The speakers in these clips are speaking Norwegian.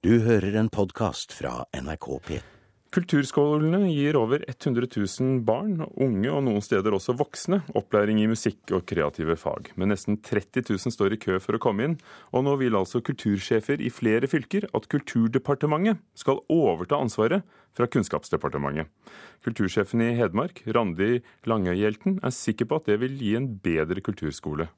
Du hører en podkast fra NRK P. Kulturskolene gir over 100 000 barn, unge og noen steder også voksne opplæring i musikk og kreative fag. Men nesten 30 000 står i kø for å komme inn, og nå vil altså kultursjefer i flere fylker at Kulturdepartementet skal overta ansvaret fra Kunnskapsdepartementet. Kultursjefen i Hedmark, Randi Langøyhjelten, er sikker på at det vil gi en bedre kulturskole.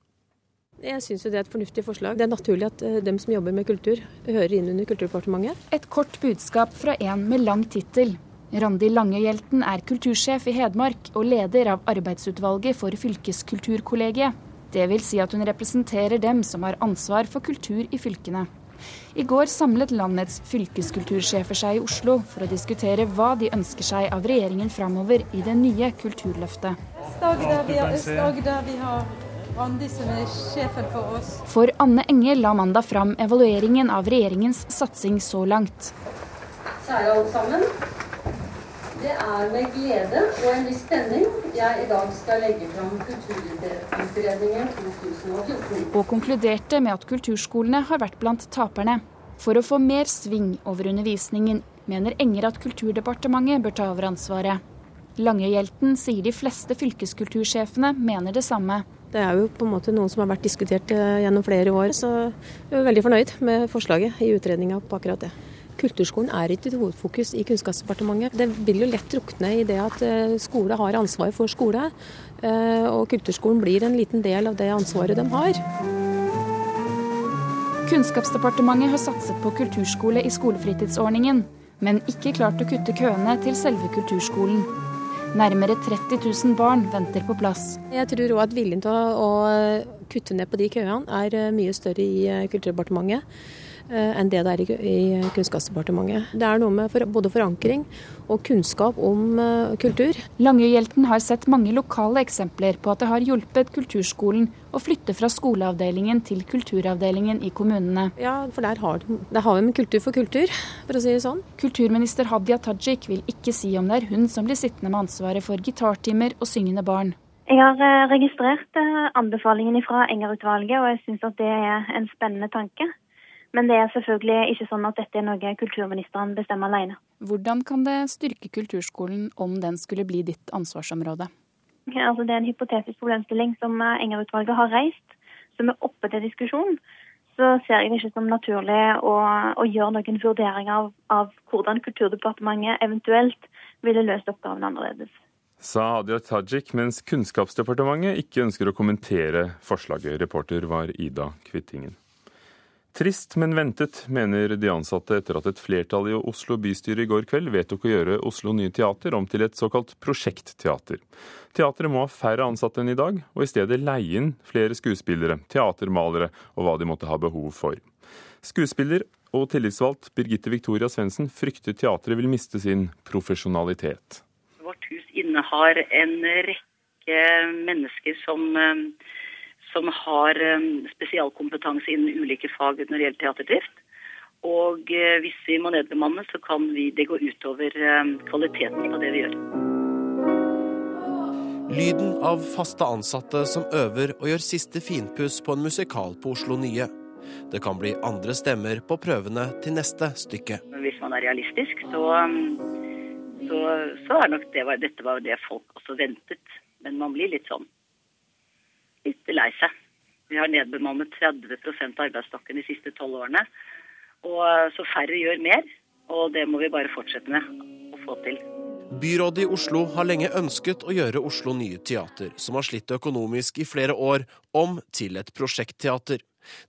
Jeg syns det er et fornuftig forslag. Det er naturlig at eh, dem som jobber med kultur, hører inn under Kulturdepartementet. Et kort budskap fra en med lang tittel. Randi Langehjelten er kultursjef i Hedmark og leder av arbeidsutvalget for fylkeskulturkollegiet. Det vil si at hun representerer dem som har ansvar for kultur i fylkene. I går samlet landets fylkeskultursjefer seg i Oslo for å diskutere hva de ønsker seg av regjeringen framover i det nye Kulturløftet. Øst-Agder, vi har Øst-Agder, vi har Randi som er sjefen for oss. For Anne Enger la mandag fram evalueringen av regjeringens satsing så langt. Kjære alle sammen. Det er med glede og en viss spenning jeg i dag skal legge fram Kulturutredningen 2014. Og konkluderte med at kulturskolene har vært blant taperne. For å få mer sving over undervisningen mener Enger at Kulturdepartementet bør ta over ansvaret. Langøyhjelten sier de fleste fylkeskultursjefene mener det samme. Det er jo på en måte noe som har vært diskutert eh, gjennom flere år, så jeg er veldig fornøyd med forslaget i utredninga på akkurat det. Kulturskolen er ikke et hovedfokus i Kunnskapsdepartementet. Det vil jo lett drukne i det at eh, skole har ansvar for skole, eh, og kulturskolen blir en liten del av det ansvaret de har. Kunnskapsdepartementet har satset på kulturskole i skolefritidsordningen, men ikke klart å kutte køene til selve kulturskolen. Nærmere 30 000 barn venter på plass. Jeg tror òg at viljen til å, å kutte ned på de køene er eh, mye større i eh, Kulturdepartementet enn det det er i Kunnskapsdepartementet. Det er noe med for, både forankring og kunnskap om uh, kultur. Langøyhjelten har sett mange lokale eksempler på at det har hjulpet kulturskolen å flytte fra skoleavdelingen til kulturavdelingen i kommunene. Ja, for der har, de, der har vi med kultur for kultur, for å si det sånn. Kulturminister Hadia Tajik vil ikke si om det er hun som blir sittende med ansvaret for gitartimer og syngende barn. Jeg har registrert anbefalingen fra Enger-utvalget, og jeg syns at det er en spennende tanke. Men det er selvfølgelig ikke sånn at dette er noe kulturministeren bestemmer alene. Hvordan kan det styrke kulturskolen om den skulle bli ditt ansvarsområde? Ja, altså det er en hypotetisk problemstilling som Enger-utvalget har reist, som er oppe til diskusjon. Så ser jeg det ikke som naturlig å, å gjøre noen vurderinger av, av hvordan Kulturdepartementet eventuelt ville løst oppgaven annerledes sa Hadia Tajik, mens Kunnskapsdepartementet ikke ønsker å kommentere forslaget. Reporter var Ida Kvittingen. Trist, men ventet, mener de ansatte etter at et flertall i Oslo bystyre i går kveld vedtok å gjøre Oslo Nye Teater om til et såkalt prosjektteater. Teatret må ha færre ansatte enn i dag, og i stedet leie inn flere skuespillere, teatermalere og hva de måtte ha behov for. Skuespiller og tillitsvalgt Birgitte Victoria Svendsen frykter teatret vil miste sin profesjonalitet. Vårt hus innehar en rekke mennesker som eh, som har um, spesialkompetanse innen ulike fag når det gjelder teaterdrift. Og uh, hvis vi må nedbemanne, så kan vi, det gå utover um, kvaliteten på det vi gjør. Lyden av faste ansatte som øver og gjør siste finpuss på en musikal på Oslo Nye. Det kan bli andre stemmer på prøvene til neste stykke. Hvis man er realistisk, så, så, så er nok det, dette var det folk også ventet. Men man blir litt sånn litt lei seg. Vi har nedbemannet 30% av arbeidsstokken de siste tolv årene. Og så færre gjør mer, og det må vi bare fortsette med å få til. Byrådet i Oslo har lenge ønsket å gjøre Oslo Nye Teater, som har slitt økonomisk i flere år, om til et prosjektteater.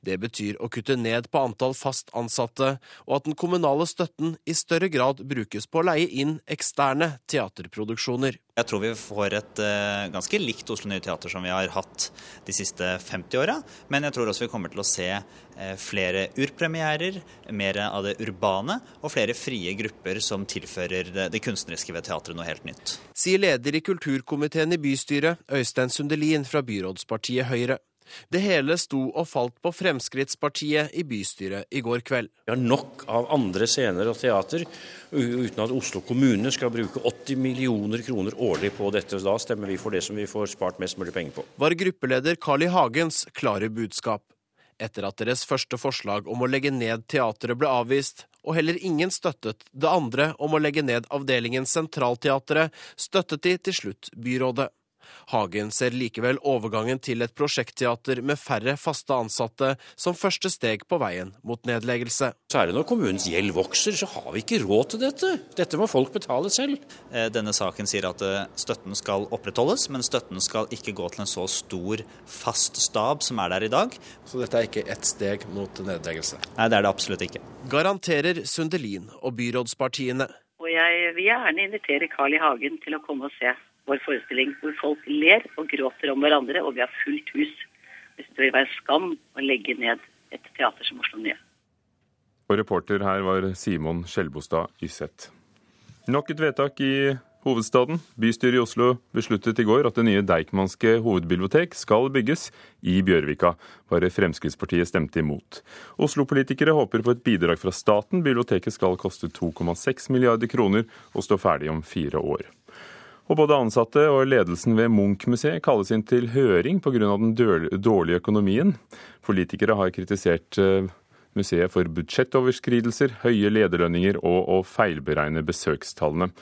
Det betyr å kutte ned på antall fast ansatte, og at den kommunale støtten i større grad brukes på å leie inn eksterne teaterproduksjoner. Jeg tror vi får et uh, ganske likt Oslo Nye Teater som vi har hatt de siste 50 åra. Men jeg tror også vi kommer til å se uh, flere urpremierer, mer av det urbane, og flere frie grupper som tilfører det, det kunstneriske ved teatret noe helt nytt. Sier leder i kulturkomiteen i bystyret, Øystein Sundelin fra byrådspartiet Høyre. Det hele sto og falt på Fremskrittspartiet i bystyret i går kveld. Vi har nok av andre scener og teater uten at Oslo kommune skal bruke 80 millioner kroner årlig på dette. Da stemmer vi for det som vi får spart mest mulig penger på. Var gruppeleder Carl I. Hagens klare budskap. Etter at deres første forslag om å legge ned teatret ble avvist, og heller ingen støttet det andre om å legge ned avdelingen Sentralteatret, støttet de til slutt byrådet. Hagen ser likevel overgangen til et prosjektteater med færre faste ansatte som første steg på veien mot nedleggelse. Særlig når kommunens gjeld vokser, så har vi ikke råd til dette. Dette må folk betale selv. Eh, denne saken sier at eh, støtten skal opprettholdes, men støtten skal ikke gå til en så stor fast stab som er der i dag. Så dette er ikke ett steg mot nedleggelse? Nei, det er det absolutt ikke. Garanterer Sundelin og byrådspartiene. Og jeg vil gjerne invitere Carl I. Hagen til å komme og se vår forestilling hvor folk ler og gråter om hverandre, og vi har fullt hus. Hvis det vil være skam å legge ned et teater som Oslo Nye. Og reporter her var Simon Skjelbostad Yseth. Nok et vedtak i hovedstaden. Bystyret i Oslo besluttet i går at det nye Deichmanske hovedbibliotek skal bygges i Bjørvika. Bare Fremskrittspartiet stemte imot. Oslo-politikere håper på et bidrag fra staten. Biblioteket skal koste 2,6 milliarder kroner og stå ferdig om fire år. Og både ansatte og ledelsen ved Munch-museet kalles inn til høring pga. den dårlige økonomien. Politikere har kritisert eh, museet for budsjettoverskridelser, høye lederlønninger og å feilberegne besøkstallene.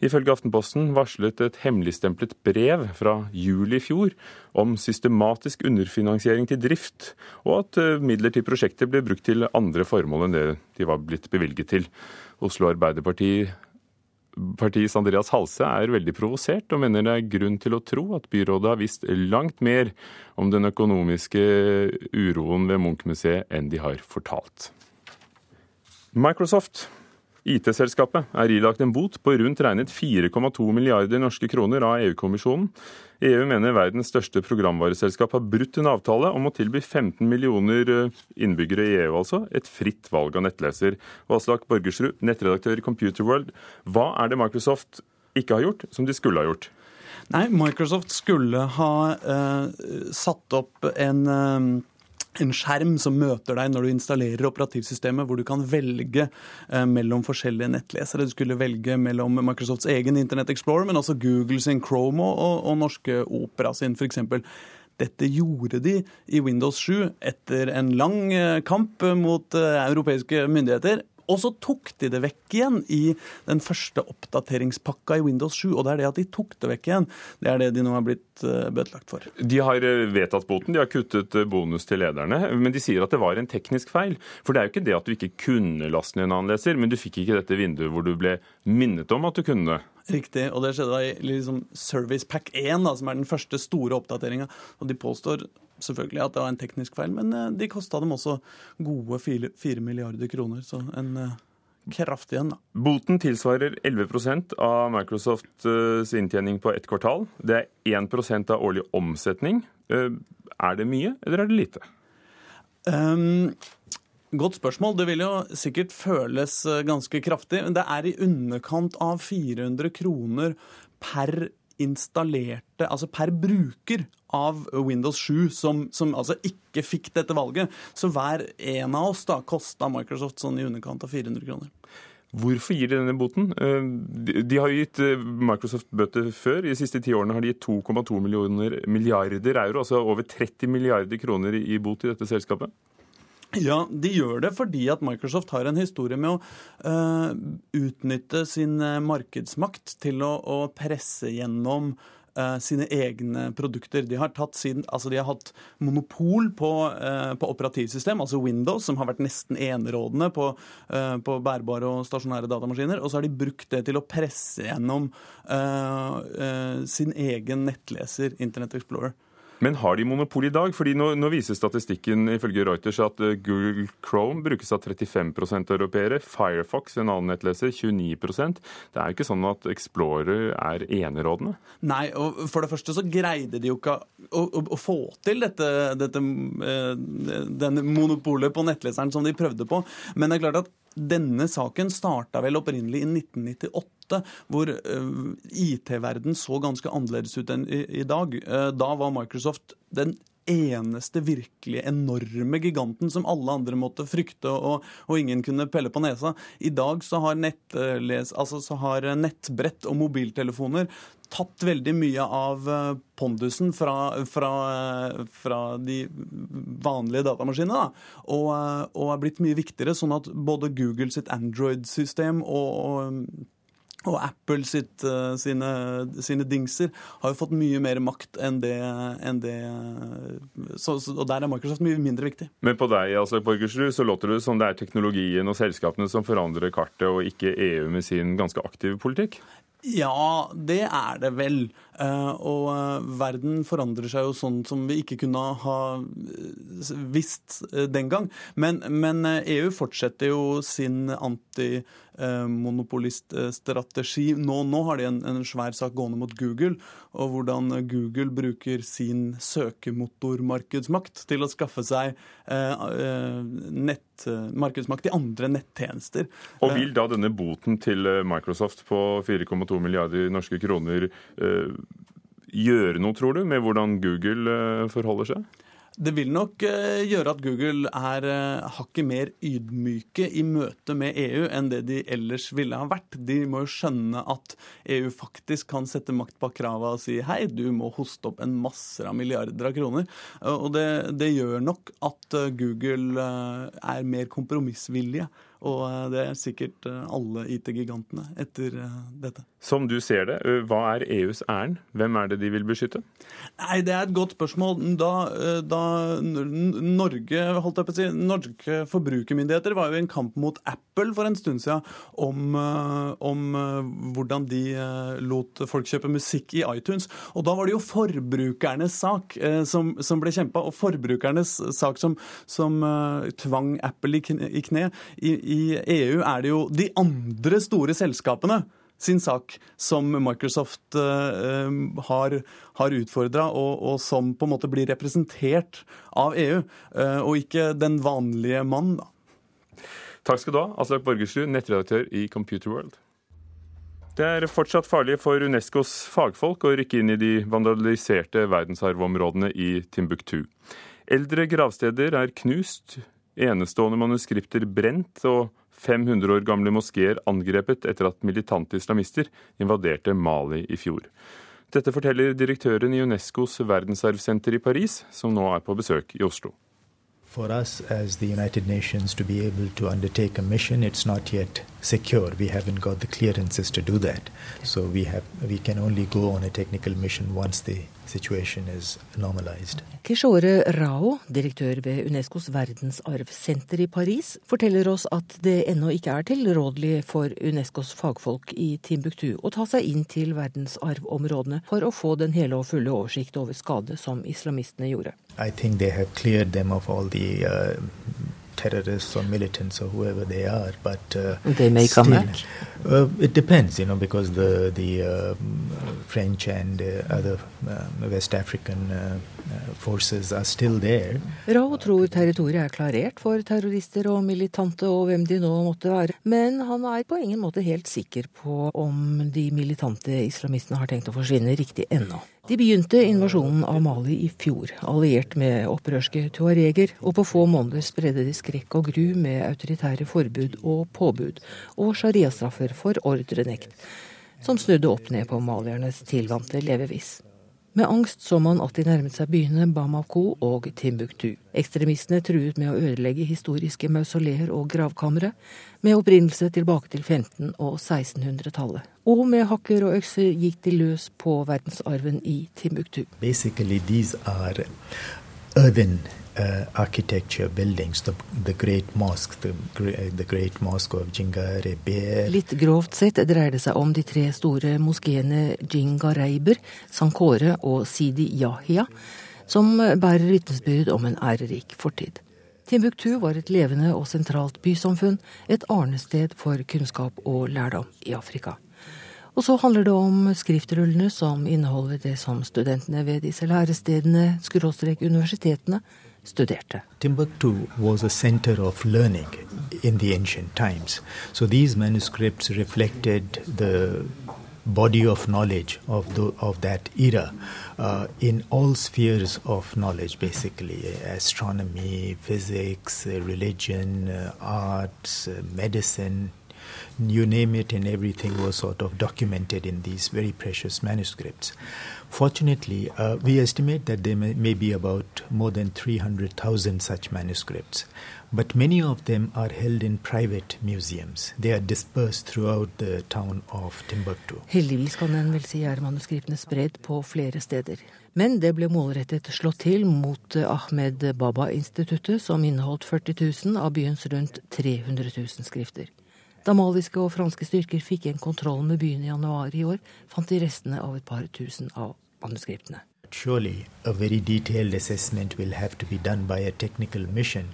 Ifølge Aftenposten varslet et hemmeligstemplet brev fra juli i fjor om systematisk underfinansiering til drift, og at eh, midler til prosjektet ble brukt til andre formål enn det de var blitt bevilget til. Oslo Arbeiderparti Partiets Andreas Halse er veldig provosert, og mener det er grunn til å tro at byrådet har visst langt mer om den økonomiske uroen ved Munch-museet enn de har fortalt. Microsoft IT-selskapet er ilagt en bot på rundt regnet 4,2 milliarder norske kroner av EU-kommisjonen. EU mener verdens største programvareselskap har brutt en avtale om å tilby 15 millioner eh, innbyggere i EU altså et fritt valg av nettleser. Aslak Borgersrud, nettredaktør i Computerworld. Hva er det Microsoft ikke har gjort, som de skulle ha gjort? Nei, Microsoft skulle ha eh, satt opp en eh, en skjerm som møter deg når du installerer operativsystemet, hvor du kan velge eh, mellom forskjellige nettlesere. Du skulle velge mellom Microsofts egen Internet Explorer, men også Google sin Chrome og, og norske Opera sin f.eks. Dette gjorde de i Windows 7 etter en lang eh, kamp mot eh, europeiske myndigheter. Og så tok de det vekk igjen i den første oppdateringspakka i Windows 7. Og det er det at de tok det vekk igjen, det er det de nå har blitt eh, bøtelagt for. De har eh, vedtatt boten, de har kuttet eh, bonus til lederne, men de sier at det var en teknisk feil. For det er jo ikke det at du ikke kunne laste ned en annen leser, men du fikk ikke dette vinduet hvor du ble minnet om at du kunne det. Riktig, og det skjedde da i liksom Service Pack 1, da, som er den første store oppdateringa. Og de påstår selvfølgelig at det var en teknisk feil, men eh, de kosta dem også gode 4 milliarder kroner. Så en uh, kraftig en, da. Boten tilsvarer 11% av Microsofts inntjening på ett kvartal. Det er 1% av årlig omsetning. Er det mye, eller er det lite? Um, Godt spørsmål. Det vil jo sikkert føles ganske kraftig. Men det er i underkant av 400 kroner per installerte, altså per bruker av Windows 7 som, som, altså ikke fikk dette valget. Så hver en av oss da kosta Microsoft sånn i underkant av 400 kroner. Hvorfor gir de denne boten? Eh, de har gitt eh, Microsoft bøter før. I de siste ti årene har de gitt 2,2 milliarder euro, altså over 30 milliarder kroner i bot i dette selskapet. Ja, de gjør det fordi at Microsoft har en historie med å uh, utnytte sin eh, markedsmakt til å, å presse gjennom uh, sine egne produkter. De har, sin, altså de har hatt monopol på, uh, på, operativsystem, altså Windows, som har vært nesten enerådende på, på, bærbare og stasjonære datamaskiner. Og så har de brukt det til å presse gjennom sin egen nettleser, Internet Explorer. Men har de monopol i dag? Fordi nå, nå viser statistikken ifølge Reuters at eh, Google Chrome brukes av 35% europeere. Firefox, en annen nettleser, 29% Det er jo ikke sånn at Explorer er enerådende? Nei, og for det første så greide de jo ikke å, å, å få til dette, dette, eh, denne monopolet på nettleseren som de prøvde på. Men det er klart at denne saken starta vel opprinnelig i 1998, hvor uh, IT-verden så ganske annerledes ut enn i, dag. Uh, da var Microsoft den eneste virkelig enorme giganten som alle andre måtte frykte og, og ingen kunne pelle på nesa. I dag så har, nettles, altså så har nettbrett og mobiltelefoner tatt veldig mye av eh, pondusen fra, fra, eh, fra de vanlige datamaskinene. Da, og, eh, og, er blitt mye viktigere, sånn at både Google sitt Android-system og, og og Apple sitt, sine, sine, dingser har jo fått mye mer makt enn det, enn det så, Og der er Microsoft mye mindre viktig. Men på deg altså, Borgersrud, så låter det som det er teknologien og selskapene som forandrer kartet, og ikke EU med sin ganske aktive politikk? Ja, det er det vel. Eh, og eh, verden forandrer seg jo sånn som vi ikke kunne ha eh, visst den gang. Men, men EU fortsetter jo sin antimonopoliststrategi. Nå, nå har de en, en, svær sak gående mot Google, og hvordan Google bruker sin søkemotormarkedsmakt til å skaffe seg nett, markedsmakt i andre nettjenester. Og vil da denne boten til Microsoft på 4,2 milliarder norske kroner gjøre noe, tror du, med hvordan Google eh, forholder seg? Det vil nok eh, gjøre at Google er uh, hakket mer ydmyke i møte med EU enn det de ellers ville ha vært. De må jo skjønne at EU faktisk kan sette makt bak krava og si hei, du må hoste opp en masser av milliarder av kroner. og det, det gjør nok at Google er mer kompromissvillige og eh, det er sikkert eh, alle IT-gigantene etter eh, dette. Som du ser det, hva er EUs ærend? Hvem er det de vil beskytte? Nei, Det er et godt spørsmål. Da, da Norge, holdt jeg på å si, norske forbrukermyndigheter var jo i en kamp mot Apple for en stund siden om, om hvordan de lot folk kjøpe musikk i iTunes. Og da var det jo forbrukernes sak som, som ble kjempa, og forbrukernes sak som, som tvang Apple i kne. I, i EU er det jo de andre store selskapene sin sak som Microsoft uh, har, har utfordra, og, og, som på en måte blir representert av EU, uh, og ikke den vanlige mann. da. Takk skal du ha, Aslak Borgersrud, nettredaktør i Computer World. Det er fortsatt farlig for Unescos fagfolk å rykke inn i de vandaliserte verdensarvområdene i Timbuktu. Eldre gravsteder er knust, enestående manuskripter brent og 500 år gamle moskeer angrepet etter at militante islamister invaderte Mali i fjor. Dette forteller direktøren i Unescos verdensarvsenter i Paris, som nå er på besøk i Oslo. For oss secure. We haven't got the clearances to do that. So we have we can only go on a technical mission once the situation is normalized. Kishore Rao, direktør ved Unescos verdensarvsenter i Paris, forteller oss at det ennå ikke er tilrådelig for Unescos fagfolk i Timbuktu å ta seg inn til verdensarvområdene for å få den hele og fulle oversikt over skade som islamistene gjorde. I think they have cleared them of all the uh, terrorists or militants or whoever they are. But uh, they may still, come back. Uh, it depends, you know, because the the uh, French and uh, other um, West African there. Rao tror territoriet er klarert for terrorister og militante og hvem de nå måtte være, men han er på ingen måte helt sikker på om de militante islamistene har tenkt å forsvinne riktig ennå. De begynte invasjonen av Mali i fjor, alliert med opprørske tuareger, og på få måneder spredde de skrekk og gru med autoritære forbud og påbud, og shariastraffer for ordrenekt, som snudde opp ned på maliernes tilvante levevis. Med angst så man at de nærmet seg byene Bamako og Timbuktu. Ekstremistene truet med å ødelegge historiske mausoleer og gravkamre, med opprinnelse tilbake til 1500- og 1600-tallet. Og med hakker og økser gikk de løs på verdensarven i Timbuktu. Basically, these are uh, architecture buildings, the, the great mosque, the, the great mosque of Jingareber. Litt grovt sett dreier det seg om de tre store moskeene Jingareiber, Sankore og Sidi Yahya, som bærer vitnesbyrd om en ærerik fortid. Timbuktu var et levende og sentralt bysamfunn, et arnested for kunnskap og lærdom i Afrika. Og så handler det om skriftrullene som inneholder det som studentene ved disse lærestedene, skråstrek universitetene, studerte. Timbuktu was a center of learning in the ancient times. So these manuscripts reflected the body of knowledge of the, of that era uh, in all spheres of knowledge, basically astronomy, physics, uh, religion, uh, arts, uh, medicine. You name it, and everything was sort of documented in these very precious manuscripts. Fortunately, uh, we estimate that there may, may be about more than 300,000 such manuscripts but many of them are held in private museums. They are dispersed throughout the town of Timbuktu. Heldigvis kan en vel si er manuskriptene spredt på flere steder. Men det ble målrettet slått til mot Ahmed Baba-instituttet, som inneholdt 40 000 av byens rundt 300 000 skrifter. Da maliske og franske styrker fikk igjen kontrollen med byen i januar i år, fant de restene av et par tusen av manuskriptene. Surely a very detailed assessment will have to be done by a technical mission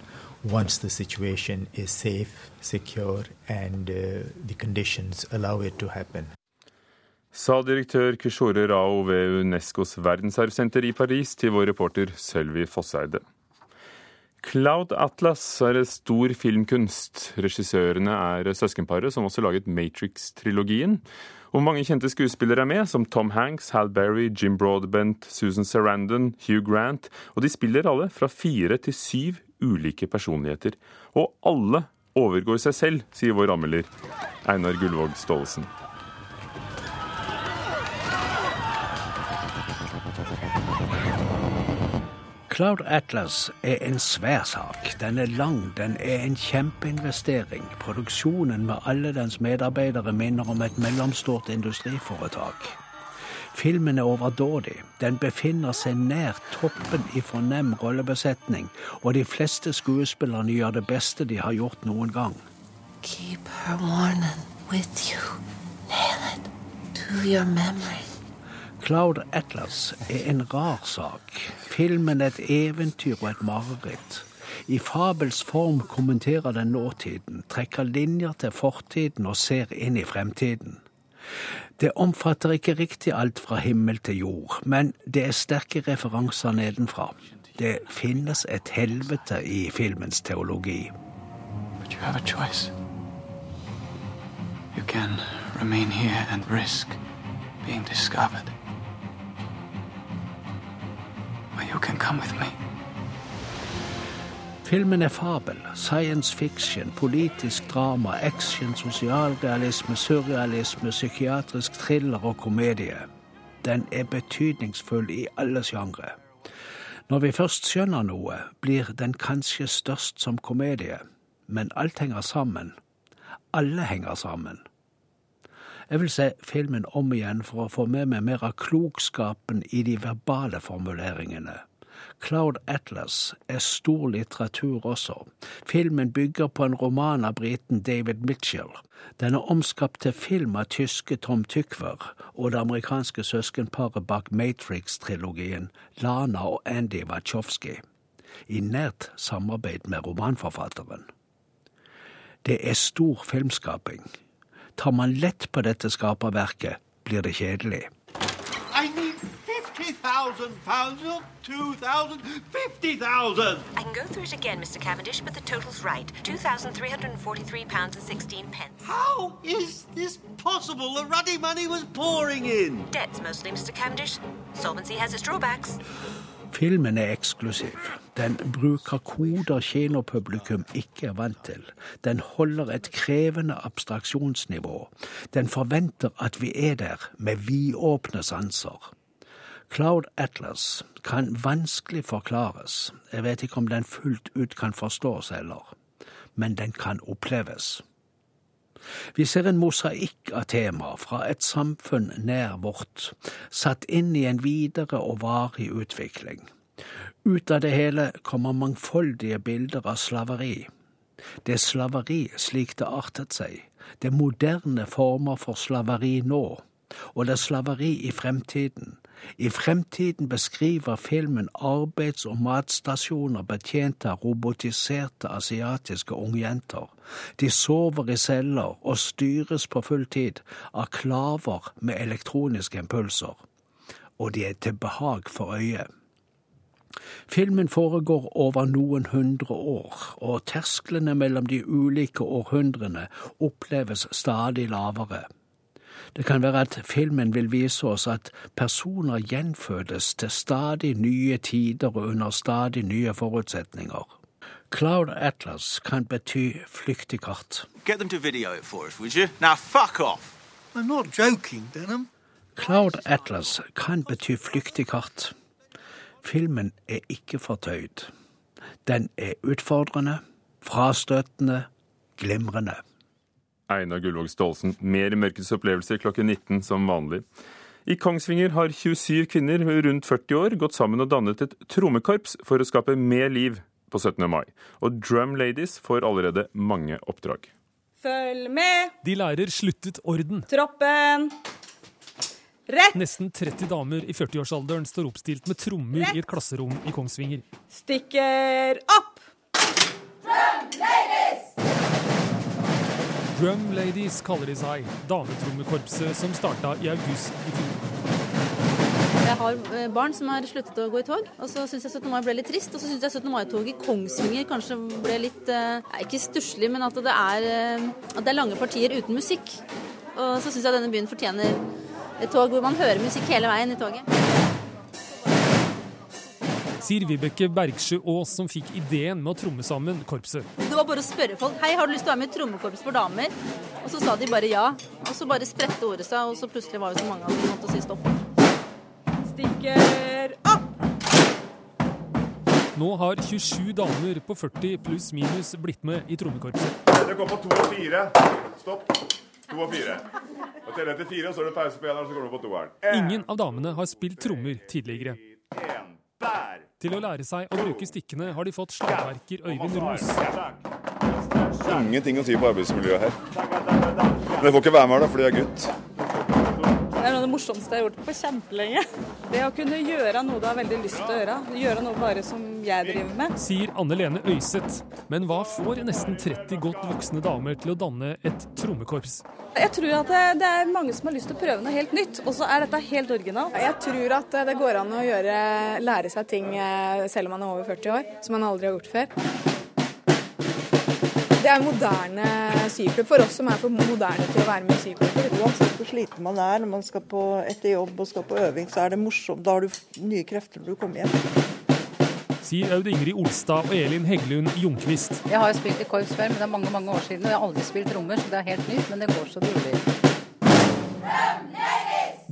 once the situation is safe, secure, and uh, the conditions allow it to happen. Sa direktør Kishore Rao ved Unescos verdensarvsenter i Paris til vår reporter Sølvi Fosseide. Cloud Atlas er stor filmkunst. Regissørene er søskenparet som også laget Matrix-trilogien. Og mange kjente skuespillere er med, som Tom Hanks, Hal Berry, Jim Broadbent, Susan Sarandon, Hugh Grant. Og de spiller alle fra fire til syv ulike personligheter. Og alle overgår seg selv, sier vår anmelder Einar Gullvåg Staalesen. Cloud Atlas er en svær sak. Den er lang, den er en kjempeinvestering. Produksjonen med alle dens medarbeidere minner om et mellomstort industriforetak. Filmen er overdådig. Den befinner seg nær toppen i fornem rollebesetning, og de fleste skuespillerne gjør det beste de har gjort noen gang. Keep her warning with you. Nail it to your memory. Cloud Atlas er en rar sak. Filmen et eventyr og et mareritt. I fabels form kommenterer den nåtiden, trekker linjer til fortiden og ser inn i fremtiden. Det omfatter ikke riktig alt fra himmel til jord, men det er sterke referanser nedenfra. Det finnes et helvete i filmens teologi. But you have a choice. You can remain here and risk being discovered. Filmen er fabel, science fiction, politisk drama, action, sosialrealisme, surrealisme, psykiatrisk thriller og komedie. Den er betydningsfull i alle sjangre. Når vi først skjønner noe, blir den kanskje størst som komedie. Men alt henger sammen. Alle henger sammen. Jeg vil se filmen om igjen for å få med meg mer av klokskapen i de verbale formuleringene. Cloud Atlas er stor litteratur også. Filmen bygger på en roman av briten David Mitchell. Den er omskapt til film av tyske Tom Tykver og det amerikanske søskenparet bak Matrix-trilogien, Lana og Andy Wachowski, i nært samarbeid med romanforfatteren. Det er stor filmskaping. Tar man lett på dette skaperverket, blir det kjedelig. 50,000 pounds or 2,000, 50,000. I can go through it again, Mr. Cavendish, but the total's right. 2,343 pounds and 16 pence. How is this possible? The ruddy money was pouring in. Debts mostly, Mr. Cavendish. Solvency has its drawbacks. Filmen er eksklusiv. Den bruker koder kinopublikum ikke er vant til. Den holder et krevende abstraksjonsnivå. Den forventer at vi er der med vidåpne sanser. Cloud Atlas kan vanskelig forklares, jeg vet ikke om den fullt ut kan forstås heller, men den kan oppleves. Vi ser en mosaikk av temaer fra et samfunn nær vårt, satt inn i en videre og varig utvikling. Ut av det hele kommer mangfoldige bilder av slaveri. Det er slaveri slik det artet seg, det er moderne former for slaveri nå, og det er slaveri i fremtiden, i fremtiden beskriver filmen arbeids- og matstasjoner betjent av robotiserte asiatiske ungjenter. De sover i celler og styres på full tid av klaver med elektroniske impulser. Og de er til behag for øyet. Filmen foregår over noen hundre år, og tersklene mellom de ulike århundrene oppleves stadig lavere. Det kan være at filmen vil vise oss at personer gjenfødes til stadig nye tider og under stadig nye forutsetninger. Cloud Atlas kan bety flyktig kart. Get them to video it for us, would you? Now fuck off! I'm not joking, Denham. Cloud Atlas kan bety flyktig kart. Filmen er ikke fortøyd. Den er utfordrende, frastøtende, glimrende. Einar Gullvåg Staalesen, mer Mørkets opplevelser klokken 19 som vanlig. I Kongsvinger har 27 kvinner rundt 40 år gått sammen og dannet et trommekorps for å skape mer liv på 17. mai. Og Drum Ladies får allerede mange oppdrag. Følg med! De lærer sluttet orden. Troppen! Rett! Nesten 30 damer i 40-årsalderen står oppstilt med trommer i et klasserom i Kongsvinger. Stikker opp! Drum Ladies kaller de seg, dametrommekorpset som starta i august i fjor. Jeg har eh, barn som har sluttet å gå i tog, og så syns jeg 17. mai ble litt trist. Og så syns jeg 17. mai-toget i Kongsvinger kanskje ble litt eh, Ikke stusslig, men at det, er, eh, at det er lange partier uten musikk. Og så syns jeg denne byen fortjener et tog hvor man hører musikk hele veien i toget. Sier Vibeke Bergsjø Aas, som fikk ideen med å tromme sammen korpset. Det var bare å spørre folk hei, har du lyst til å være med i trommekorps for damer. Og så sa de bare ja. Og så bare spredte ordet seg, og så plutselig var det så mange at vi måtte si stopp. Stikker opp! Nå har 27 damer på 40 pluss minus blitt med i trommekorpset. Dere går på to og fire. Stopp. To og fire. Og teller til fire, og så er det pause på eneren, så går du på toeren. Ingen av damene har spilt trommer tidligere. Til å lære seg å bruke stikkene har de fått slagverker Øyvind Ros. Ingenting å si på arbeidsmiljøet her. Men jeg får ikke være med her, da, fordi jeg er gutt. Det morsomste jeg har gjort på kjempelenge. Det å kunne gjøre noe du har veldig lyst til å gjøre. Gjøre noe bare som jeg driver med. Sier Anne Lene Øyseth. Men hva får nesten 30 godt voksne damer til å danne et trommekorps? Jeg tror at det, det er mange som har lyst til å prøve noe helt nytt, og så er dette helt originalt. Jeg tror at det går an å gjøre, lære seg ting eh, selv om man er over 40 år, som man aldri har gjort før. Det er moderne syklubb for oss som er for moderne til å være med i syklubb. Uansett hvor sliten man er når man skal på, etter jobb og skal på øving, så er det morsomt. Da har du nye krefter når du kommer hjem. Sier Aud Ingrid Olstad og Elin Heggelund Jonkvist. Jeg har jo spilt i korps før, men det er mange mange år siden. Og jeg har aldri spilt trommer, så det er helt nytt, men det går så det ruller.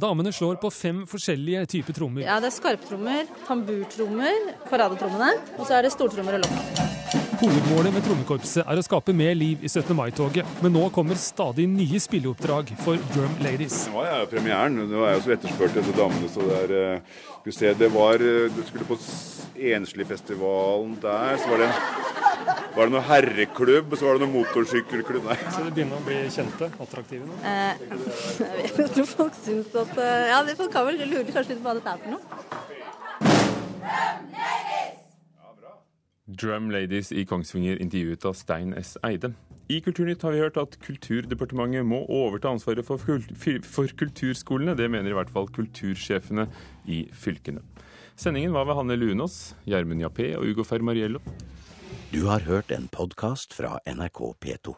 Damene slår på fem forskjellige typer trommer. Ja, det er skarptrommer, tamburtrommer, paradetrommene, og så er det stortrommer og lokk. Hovedmålet med trommekorpset er å skape mer liv i 17. mai-toget, men nå kommer stadig nye spilleoppdrag for Drum Ladies. Det var jo premieren. Det var jo så etterspurt etter damene. så det er, eh, skal vi se, det var, eh, Du skulle på Ensligfestivalen der, så var det, var det noe herreklubb, og så var det noe motorsykkelklubb. Nei. Så det begynner å bli kjente, attraktive nå? Eh, jeg tror folk syns at eh, Ja, folk kan vel lure kanskje litt på hva dette er for noe. Drum Ladies i Kongsvinger intervjuet av Stein S. Eide. I Kulturnytt har vi hørt at Kulturdepartementet må overta ansvaret for, for kulturskolene. Det mener i hvert fall kultursjefene i fylkene. Sendingen var ved Hanne Lunås, Gjermund Jappé og Ugo Fermariello. Du har hørt en podkast fra NRK P2.